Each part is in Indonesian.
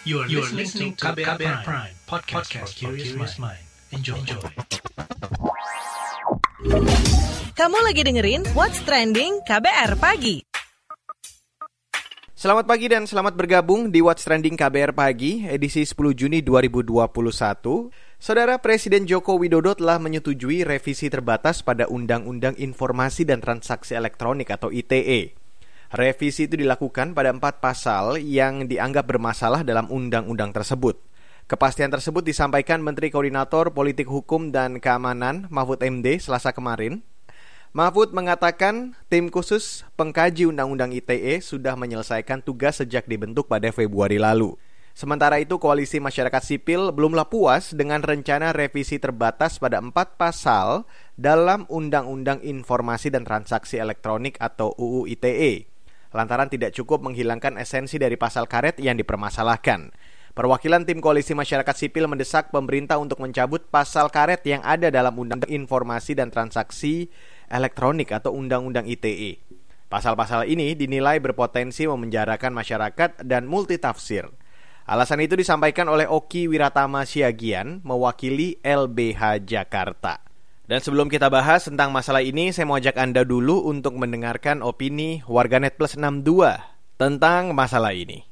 You are, you are listening to KBR, KBR Prime, Prime podcast, podcast for curious mind. Enjoy. Enjoy. Kamu lagi dengerin What's Trending KBR Pagi. Selamat pagi dan selamat bergabung di What's Trending KBR Pagi, edisi 10 Juni 2021. Saudara Presiden Joko Widodo telah menyetujui revisi terbatas pada Undang-Undang Informasi dan Transaksi Elektronik atau ITE. Revisi itu dilakukan pada empat pasal yang dianggap bermasalah dalam undang-undang tersebut. Kepastian tersebut disampaikan Menteri Koordinator Politik Hukum dan Keamanan Mahfud MD selasa kemarin. Mahfud mengatakan tim khusus pengkaji Undang-Undang ITE sudah menyelesaikan tugas sejak dibentuk pada Februari lalu. Sementara itu, Koalisi Masyarakat Sipil belumlah puas dengan rencana revisi terbatas pada empat pasal dalam Undang-Undang Informasi dan Transaksi Elektronik atau UU ITE lantaran tidak cukup menghilangkan esensi dari pasal karet yang dipermasalahkan. Perwakilan tim koalisi masyarakat sipil mendesak pemerintah untuk mencabut pasal karet yang ada dalam Undang-Undang Informasi dan Transaksi Elektronik atau Undang-Undang ITE. Pasal-pasal ini dinilai berpotensi memenjarakan masyarakat dan multitafsir. Alasan itu disampaikan oleh Oki Wiratama Siagian, mewakili LBH Jakarta. Dan sebelum kita bahas tentang masalah ini, saya mau ajak Anda dulu untuk mendengarkan opini warganet plus 62 tentang masalah ini.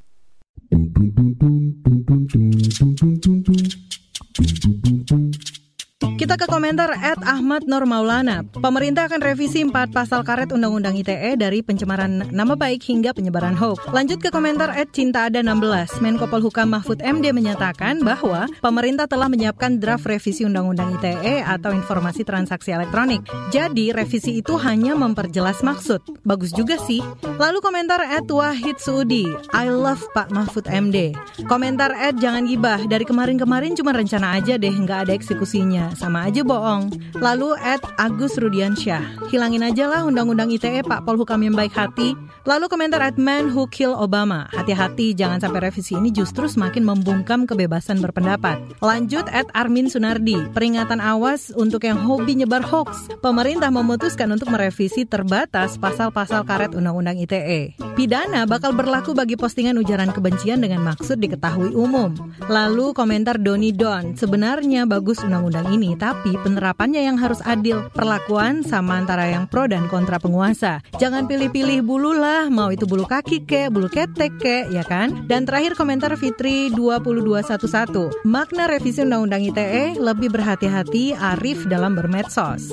Kita ke komentar at Ahmad Nur Maulana. Pemerintah akan revisi 4 pasal karet Undang-Undang ITE dari pencemaran nama baik hingga penyebaran hoax. Lanjut ke komentar at Cinta Ada 16. Menko Polhukam Mahfud MD menyatakan bahwa pemerintah telah menyiapkan draft revisi Undang-Undang ITE atau Informasi Transaksi Elektronik. Jadi revisi itu hanya memperjelas maksud. Bagus juga sih. Lalu komentar at Wahid Suudi. I love Pak Mahfud MD. Komentar at Jangan Gibah. Dari kemarin-kemarin cuma rencana aja deh, nggak ada eksekusinya. Sama aja bohong. Lalu at Agus Rudiansyah, hilangin aja lah undang-undang ITE Pak Polhukam yang baik hati. Lalu komentar at Man Who Kill Obama, hati-hati jangan sampai revisi ini justru semakin membungkam kebebasan berpendapat. Lanjut at Armin Sunardi, peringatan awas untuk yang hobi nyebar hoax. Pemerintah memutuskan untuk merevisi terbatas pasal-pasal karet undang-undang ITE. Pidana bakal berlaku bagi postingan ujaran kebencian dengan maksud diketahui umum. Lalu komentar Doni Don, sebenarnya bagus undang-undang ini, tapi penerapannya yang harus adil. Perlakuan sama antara yang pro dan kontra penguasa. Jangan pilih-pilih bulu lah, mau itu bulu kaki ke, bulu ketek ke, ya kan? Dan terakhir komentar Fitri 2211. Makna revisi Undang-Undang ITE lebih berhati-hati arif dalam bermedsos.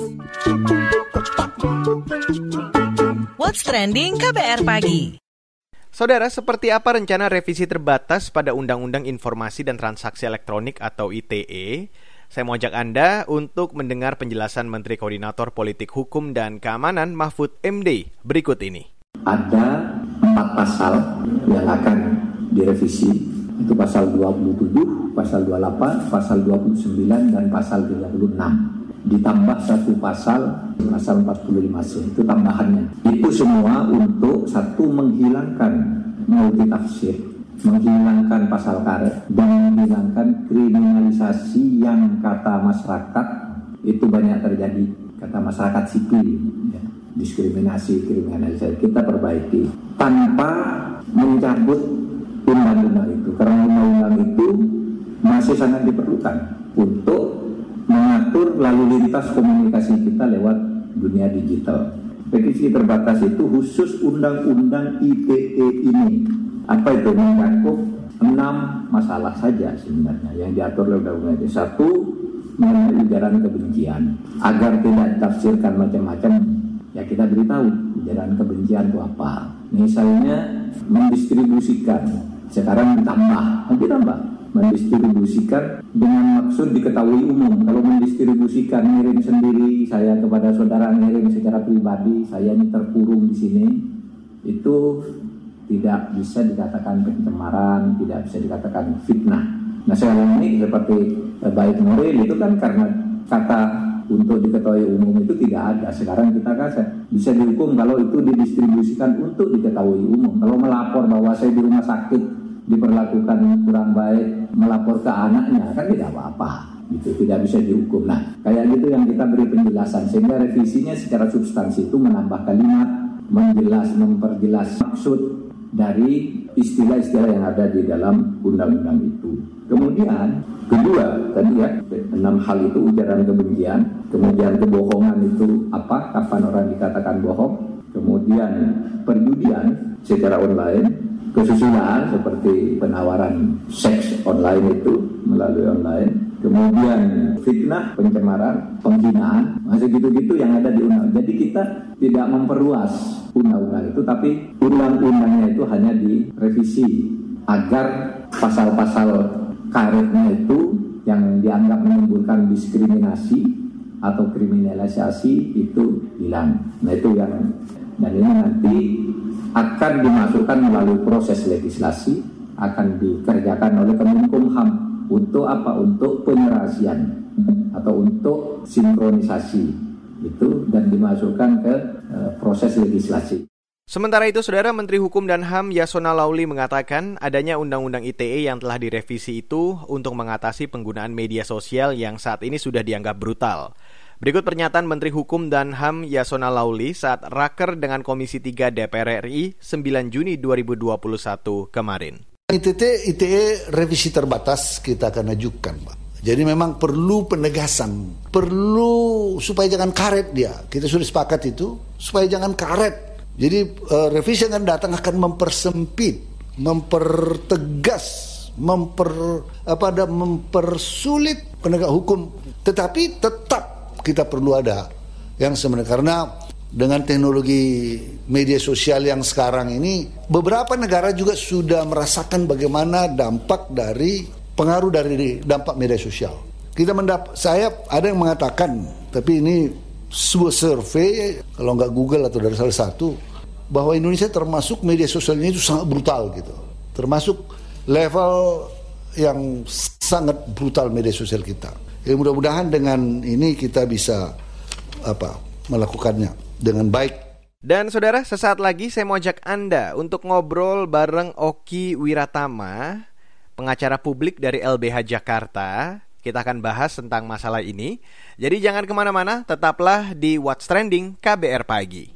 What's Trending KBR Pagi Saudara, seperti apa rencana revisi terbatas pada Undang-Undang Informasi dan Transaksi Elektronik atau ITE? Saya mau ajak Anda untuk mendengar penjelasan Menteri Koordinator Politik Hukum dan Keamanan Mahfud MD berikut ini. Ada empat pasal yang akan direvisi, itu pasal 27, pasal 28, pasal 29, dan pasal 36 ditambah satu pasal pasal 45 itu tambahannya. Itu semua untuk satu menghilangkan multi tafsir menghilangkan pasal karet dan menghilangkan kriminalisasi yang kata masyarakat itu banyak terjadi kata masyarakat sipil ya. diskriminasi kriminalisasi kita perbaiki tanpa mencabut undang-undang itu karena undang-undang itu masih sangat diperlukan untuk mengatur lalu lintas komunikasi kita lewat dunia digital. Revisi terbatas itu khusus undang-undang ITE ini apa itu mencakup enam masalah saja sebenarnya? Yang diatur oleh undang-undang itu satu mengenai ujaran kebencian. Agar tidak ditafsirkan macam-macam ya kita beritahu ujaran kebencian itu apa. Misalnya mendistribusikan. Sekarang ditambah. Nanti tambah. Mendistribusikan dengan maksud diketahui umum. Kalau mendistribusikan ngirim sendiri saya kepada saudara ngirim secara pribadi saya ini terkurung di sini itu tidak bisa dikatakan pencemaran, tidak bisa dikatakan fitnah. Nah sekarang ini seperti eh, baik Nuril itu kan karena kata untuk diketahui umum itu tidak ada. Sekarang kita kan bisa dihukum kalau itu didistribusikan untuk diketahui umum. Kalau melapor bahwa saya di rumah sakit diperlakukan kurang baik, melapor ke anaknya kan tidak apa-apa. Itu tidak bisa dihukum. Nah, kayak gitu yang kita beri penjelasan sehingga revisinya secara substansi itu menambah kalimat, menjelas, memperjelas maksud dari istilah-istilah yang ada di dalam undang-undang itu. Kemudian kedua tadi ya enam hal itu ujaran kebencian, kemudian kebohongan itu apa? Kapan orang dikatakan bohong? Kemudian perjudian secara online, kesusilaan seperti penawaran seks online itu melalui online, kemudian fitnah, pencemaran, penghinaan, masih gitu-gitu yang ada di undang. Jadi kita tidak memperluas undang-undang itu, tapi undang-undangnya itu hanya direvisi agar pasal-pasal karetnya itu yang dianggap menimbulkan diskriminasi atau kriminalisasi itu hilang. Nah itu yang dan ini nanti akan dimasukkan melalui proses legislasi akan dikerjakan oleh Kemenkumham untuk apa? Untuk penyerasian atau untuk sinkronisasi itu dan dimasukkan ke uh, proses legislasi. Sementara itu, Saudara Menteri Hukum dan HAM Yasona Lauli mengatakan adanya Undang-Undang ITE yang telah direvisi itu untuk mengatasi penggunaan media sosial yang saat ini sudah dianggap brutal. Berikut pernyataan Menteri Hukum dan HAM Yasona Lauli saat raker dengan Komisi 3 DPR RI 9 Juni 2021 kemarin. ITE, ITE revisi terbatas kita akan ajukan, Pak. Jadi memang perlu penegasan, perlu supaya jangan karet dia. Kita sudah sepakat itu, supaya jangan karet jadi uh, revisi yang akan datang akan mempersempit, mempertegas, memper apa ada mempersulit penegak hukum. Tetapi tetap kita perlu ada yang sebenarnya karena dengan teknologi media sosial yang sekarang ini beberapa negara juga sudah merasakan bagaimana dampak dari pengaruh dari dampak media sosial. Kita mendapat saya ada yang mengatakan tapi ini sebuah survei kalau nggak Google atau dari salah satu bahwa Indonesia termasuk media sosialnya itu sangat brutal gitu. Termasuk level yang sangat brutal media sosial kita. Ya mudah-mudahan dengan ini kita bisa apa melakukannya dengan baik dan saudara, sesaat lagi saya mau ajak Anda untuk ngobrol bareng Oki Wiratama, pengacara publik dari LBH Jakarta, kita akan bahas tentang masalah ini. Jadi jangan ke mana-mana, tetaplah di What's Trending KBR Pagi.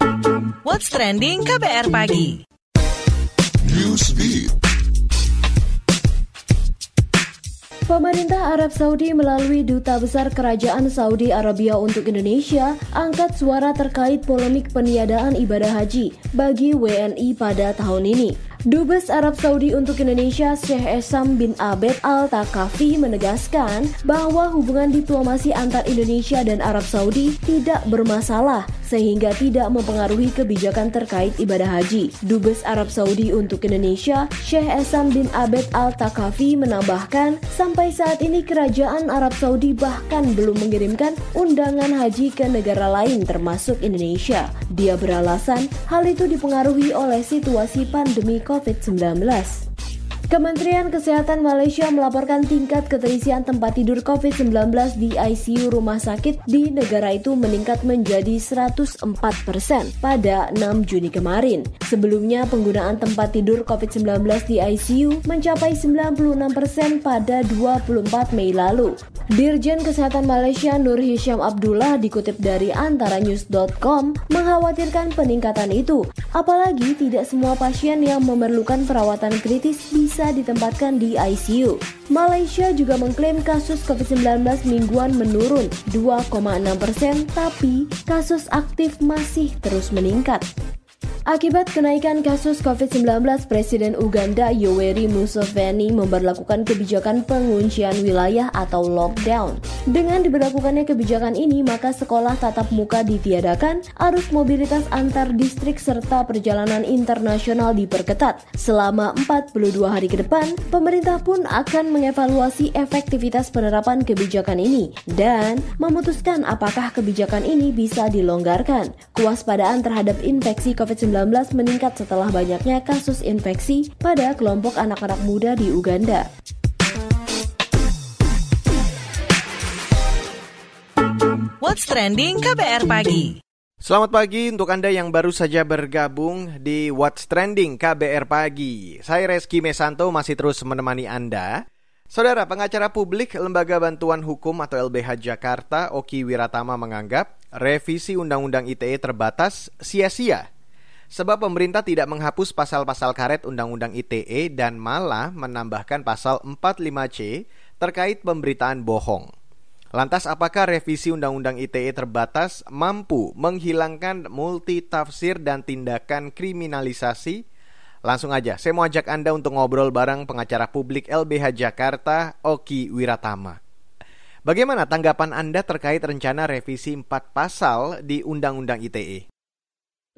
What's Trending KBR Pagi. Pemerintah Arab Saudi melalui Duta Besar Kerajaan Saudi Arabia untuk Indonesia angkat suara terkait polemik peniadaan ibadah haji bagi WNI pada tahun ini. Dubes Arab Saudi untuk Indonesia Syekh Esam bin Abed Al-Takafi menegaskan bahwa hubungan diplomasi antar Indonesia dan Arab Saudi tidak bermasalah sehingga tidak mempengaruhi kebijakan terkait ibadah haji. Dubes Arab Saudi untuk Indonesia Syekh Esam bin Abed Al-Takafi menambahkan sampai saat ini kerajaan Arab Saudi bahkan belum mengirimkan undangan haji ke negara lain termasuk Indonesia. Dia beralasan hal itu dipengaruhi oleh situasi pandemi COVID-19. Kementerian Kesehatan Malaysia melaporkan tingkat keterisian tempat tidur COVID-19 di ICU rumah sakit di negara itu meningkat menjadi 104 persen pada 6 Juni kemarin. Sebelumnya, penggunaan tempat tidur COVID-19 di ICU mencapai 96 persen pada 24 Mei lalu. Dirjen Kesehatan Malaysia Nur Hisham Abdullah dikutip dari antaranews.com mengkhawatirkan peningkatan itu, apalagi tidak semua pasien yang memerlukan perawatan kritis bisa bisa ditempatkan di ICU. Malaysia juga mengklaim kasus COVID-19 mingguan menurun 2,6 persen, tapi kasus aktif masih terus meningkat. Akibat kenaikan kasus COVID-19, Presiden Uganda Yoweri Museveni memperlakukan kebijakan penguncian wilayah atau lockdown. Dengan diberlakukannya kebijakan ini, maka sekolah tatap muka ditiadakan, arus mobilitas antar distrik serta perjalanan internasional diperketat. Selama 42 hari ke depan, pemerintah pun akan mengevaluasi efektivitas penerapan kebijakan ini dan memutuskan apakah kebijakan ini bisa dilonggarkan. Kewaspadaan terhadap infeksi COVID-19 meningkat setelah banyaknya kasus infeksi pada kelompok anak-anak muda di Uganda. What's Trending KBR Pagi. Selamat pagi untuk Anda yang baru saja bergabung di What's Trending KBR Pagi. Saya Reski Mesanto masih terus menemani Anda. Saudara pengacara publik Lembaga Bantuan Hukum atau LBH Jakarta, Oki Wiratama menganggap revisi Undang-Undang ITE terbatas sia-sia Sebab pemerintah tidak menghapus pasal-pasal karet Undang-Undang ITE dan malah menambahkan pasal 45C terkait pemberitaan bohong. Lantas apakah revisi Undang-Undang ITE terbatas mampu menghilangkan multitafsir dan tindakan kriminalisasi? Langsung aja, saya mau ajak Anda untuk ngobrol bareng pengacara publik LBH Jakarta, Oki Wiratama. Bagaimana tanggapan Anda terkait rencana revisi empat pasal di Undang-Undang ITE?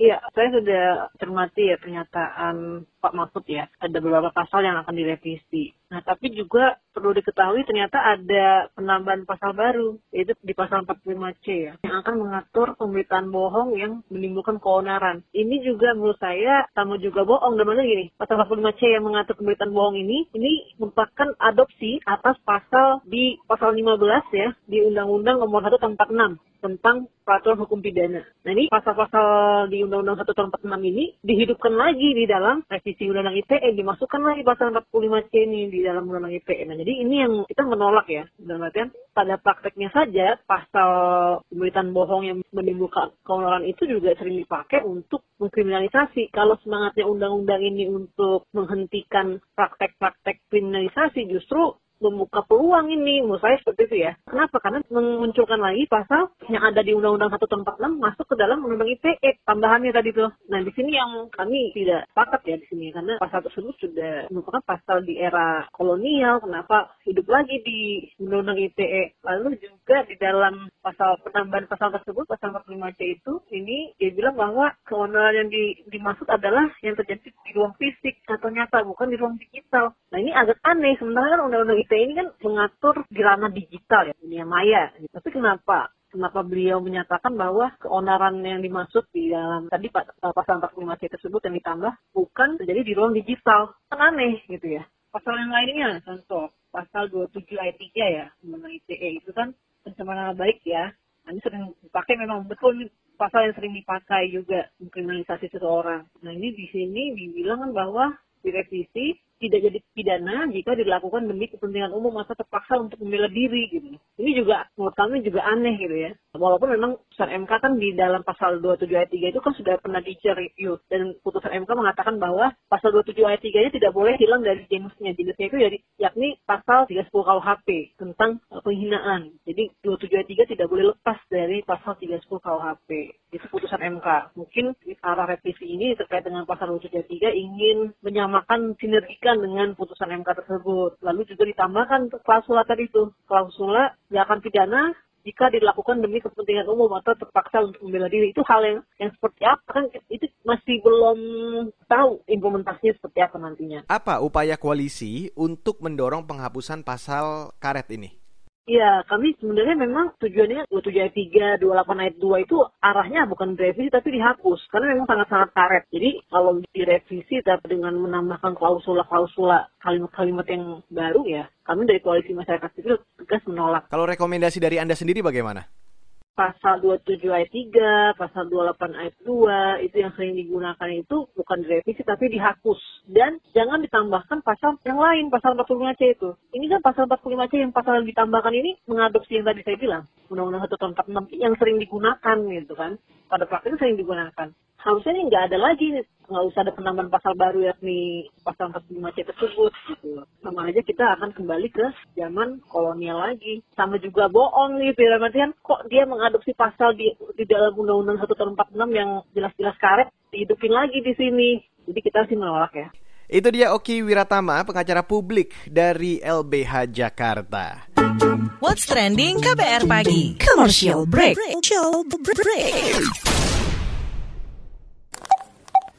Iya, saya sudah cermati ya pernyataan Pak Mahfud ya. Ada beberapa pasal yang akan direvisi. Nah, tapi juga perlu diketahui ternyata ada penambahan pasal baru, yaitu di pasal 45C ya, yang akan mengatur pemberitaan bohong yang menimbulkan keonaran. Ini juga menurut saya sama juga bohong, dan mana gini, pasal 45C yang mengatur pemberitaan bohong ini, ini merupakan adopsi atas pasal di pasal 15 ya, di Undang-Undang nomor 1 tahun 46 tentang peraturan hukum pidana. Nah ini pasal-pasal di Undang-Undang 1 tahun 46 ini dihidupkan lagi di dalam revisi Undang-Undang ITE, dimasukkan lagi pasal 45C ini di dalam Undang-Undang ITE. Nah jadi ini yang kita menolak ya, dalam artian pada prakteknya saja pasal pemberitaan bohong yang menimbulkan keonaran itu juga sering dipakai untuk mengkriminalisasi. Kalau semangatnya undang-undang ini untuk menghentikan praktek-praktek kriminalisasi justru membuka peluang ini menurut saya seperti itu ya. Kenapa? Karena memunculkan lagi pasal yang ada di Undang-Undang 1 tahun 46 masuk ke dalam Undang-Undang ITE tambahannya tadi tuh. Nah di sini yang kami tidak sepakat ya di sini karena pasal tersebut sudah merupakan pasal di era kolonial. Kenapa hidup lagi di Undang-Undang ITE? Lalu juga di dalam pasal penambahan pasal tersebut pasal 45C itu ini dia bilang bahwa keonaran yang di, dimaksud adalah yang terjadi di ruang fisik atau nyata bukan di ruang digital. Nah ini agak aneh sementara kan Undang-Undang ITE ini kan mengatur di digital ya, dunia maya. Tapi kenapa kenapa beliau menyatakan bahwa keonaran yang dimaksud di dalam tadi pasal 45C tersebut yang ditambah bukan terjadi di ruang digital. Kan aneh gitu ya. Pasal yang lainnya, contoh pasal 27 ayat 3 ya, mengenai ITE itu kan pencemaran baik ya. Nah, ini sering dipakai memang betul pasal yang sering dipakai juga mengkriminalisasi seseorang. Nah ini di sini dibilang kan bahwa direvisi tidak jadi pidana jika dilakukan demi kepentingan umum atau terpaksa untuk membela diri gitu. Ini juga menurut kami juga aneh gitu ya. Walaupun memang putusan MK kan di dalam pasal 27 ayat 3 itu kan sudah pernah di review dan putusan MK mengatakan bahwa pasal 27 ayat 3 nya tidak boleh hilang dari jenisnya. Jenisnya itu jadi yakni pasal 310 KUHP tentang penghinaan. Jadi 27 ayat 3 tidak boleh lepas dari pasal 310 KUHP. Itu putusan MK. Mungkin arah revisi ini terkait dengan pasal 27 ayat 3 ingin menyamakan sinergika dengan putusan MK tersebut. Lalu juga ditambahkan klausula tadi itu, klausula tidak akan pidana jika dilakukan demi kepentingan umum atau terpaksa untuk membela diri itu hal yang yang seperti apa kan itu masih belum tahu implementasinya seperti apa nantinya. Apa upaya koalisi untuk mendorong penghapusan pasal karet ini? Ya, kami sebenarnya memang tujuannya 27 ayat 3, 28 ayat 2 itu arahnya bukan direvisi tapi dihapus. Karena memang sangat-sangat karet. Jadi kalau direvisi tapi dengan menambahkan klausula-klausula kalimat-kalimat yang baru ya, kami dari koalisi masyarakat sipil tegas menolak. Kalau rekomendasi dari Anda sendiri bagaimana? Pasal 27 ayat 3, pasal 28 ayat 2, itu yang sering digunakan itu bukan direvisi tapi dihapus. Dan jangan ditambahkan pasal yang lain, pasal 45C itu. Ini kan pasal 45C yang pasal yang ditambahkan ini mengadopsi yang tadi saya bilang, Undang-Undang 1 tahun 46 yang sering digunakan gitu kan. Pada praktiknya sering digunakan harusnya ini nggak ada lagi nggak usah ada penambahan pasal baru yakni pasal 45C tersebut gitu sama aja kita akan kembali ke zaman kolonial lagi sama juga bohong gitu ya artian kok dia mengadopsi pasal di di dalam undang-undang 1 tahun 46 yang jelas-jelas karet dihidupin lagi di sini jadi kita sih menolak ya itu dia Oki Wiratama, pengacara publik dari LBH Jakarta. What's trending KBR pagi? Commercial break. Commercial break.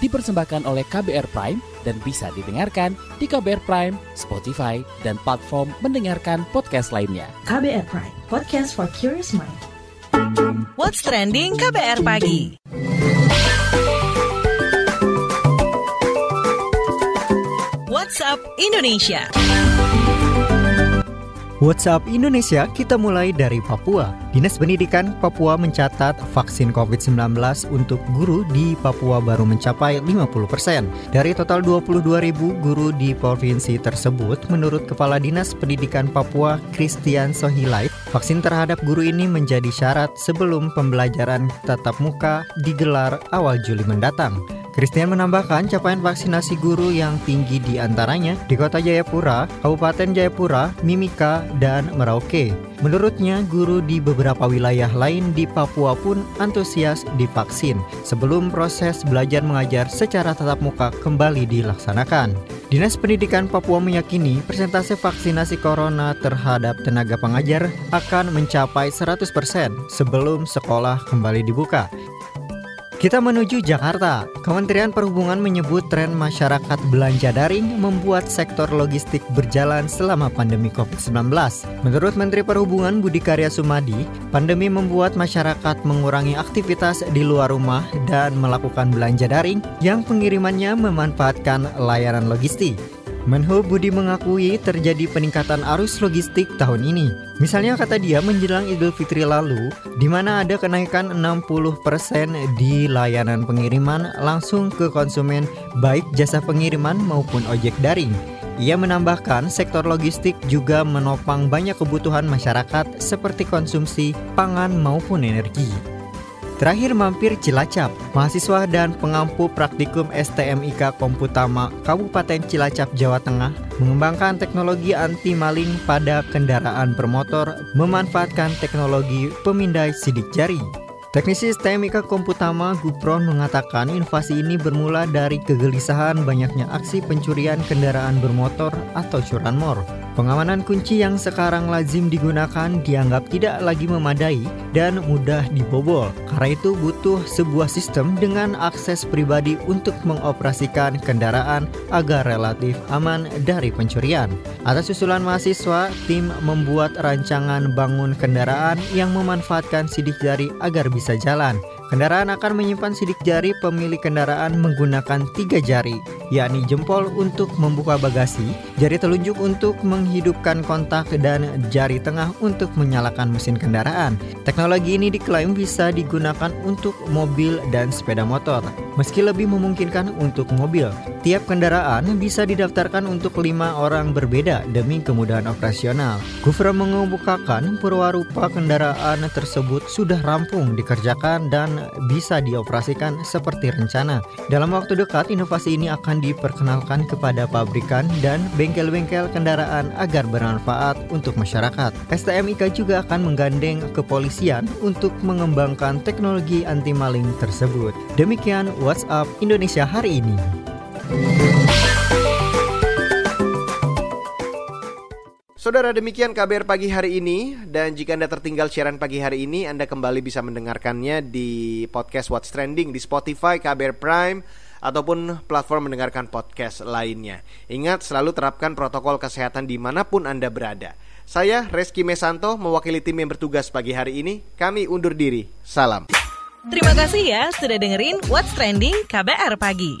Dipersembahkan oleh KBR Prime dan bisa didengarkan di KBR Prime, Spotify, dan platform mendengarkan podcast lainnya. KBR Prime, podcast for curious mind. What's trending KBR pagi? WhatsApp Indonesia. WhatsApp Indonesia kita mulai dari Papua. Dinas Pendidikan Papua mencatat vaksin COVID-19 untuk guru di Papua baru mencapai 50%. Dari total 22 ribu guru di provinsi tersebut, menurut Kepala Dinas Pendidikan Papua Christian Sohilait, vaksin terhadap guru ini menjadi syarat sebelum pembelajaran tatap muka digelar awal Juli mendatang. Christian menambahkan capaian vaksinasi guru yang tinggi di antaranya di Kota Jayapura, Kabupaten Jayapura, Mimika, dan Merauke. Menurutnya, guru di beberapa wilayah lain di Papua pun antusias divaksin sebelum proses belajar mengajar secara tatap muka kembali dilaksanakan. Dinas Pendidikan Papua meyakini persentase vaksinasi corona terhadap tenaga pengajar akan mencapai 100% sebelum sekolah kembali dibuka. Kita menuju Jakarta. Kementerian Perhubungan menyebut tren masyarakat belanja daring membuat sektor logistik berjalan selama pandemi COVID-19. Menurut Menteri Perhubungan Budi Karya Sumadi, pandemi membuat masyarakat mengurangi aktivitas di luar rumah dan melakukan belanja daring yang pengirimannya memanfaatkan layanan logistik. Menhub Budi mengakui terjadi peningkatan arus logistik tahun ini. Misalnya kata dia menjelang Idul Fitri lalu, di mana ada kenaikan 60% di layanan pengiriman langsung ke konsumen baik jasa pengiriman maupun ojek daring. Ia menambahkan sektor logistik juga menopang banyak kebutuhan masyarakat seperti konsumsi pangan maupun energi. Terakhir mampir Cilacap, mahasiswa dan pengampu praktikum STMIK Komputama Kabupaten Cilacap, Jawa Tengah mengembangkan teknologi anti maling pada kendaraan bermotor memanfaatkan teknologi pemindai sidik jari. Teknisi STMIK Komputama Gupron mengatakan inovasi ini bermula dari kegelisahan banyaknya aksi pencurian kendaraan bermotor atau curanmor. Pengamanan kunci yang sekarang lazim digunakan dianggap tidak lagi memadai dan mudah dibobol. Karena itu butuh sebuah sistem dengan akses pribadi untuk mengoperasikan kendaraan agar relatif aman dari pencurian. Atas usulan mahasiswa, tim membuat rancangan bangun kendaraan yang memanfaatkan sidik jari agar bisa jalan. Kendaraan akan menyimpan sidik jari pemilik kendaraan menggunakan tiga jari, yakni jempol untuk membuka bagasi, jari telunjuk untuk menghidupkan kontak, dan jari tengah untuk menyalakan mesin kendaraan. Teknologi ini diklaim bisa digunakan untuk mobil dan sepeda motor, meski lebih memungkinkan untuk mobil. Tiap kendaraan bisa didaftarkan untuk lima orang berbeda demi kemudahan operasional. Gufra mengemukakan perwarupa kendaraan tersebut sudah rampung dikerjakan dan bisa dioperasikan seperti rencana. Dalam waktu dekat, inovasi ini akan diperkenalkan kepada pabrikan dan bengkel-bengkel kendaraan agar bermanfaat untuk masyarakat. STMIK juga akan menggandeng kepolisian untuk mengembangkan teknologi anti maling tersebut. Demikian WhatsApp Indonesia hari ini. Saudara demikian KBR pagi hari ini dan jika Anda tertinggal siaran pagi hari ini Anda kembali bisa mendengarkannya di podcast What's Trending di Spotify, KBR Prime ataupun platform mendengarkan podcast lainnya. Ingat selalu terapkan protokol kesehatan di mana pun Anda berada. Saya Reski Mesanto mewakili tim yang bertugas pagi hari ini. Kami undur diri. Salam. Terima kasih ya sudah dengerin What's Trending KBR pagi.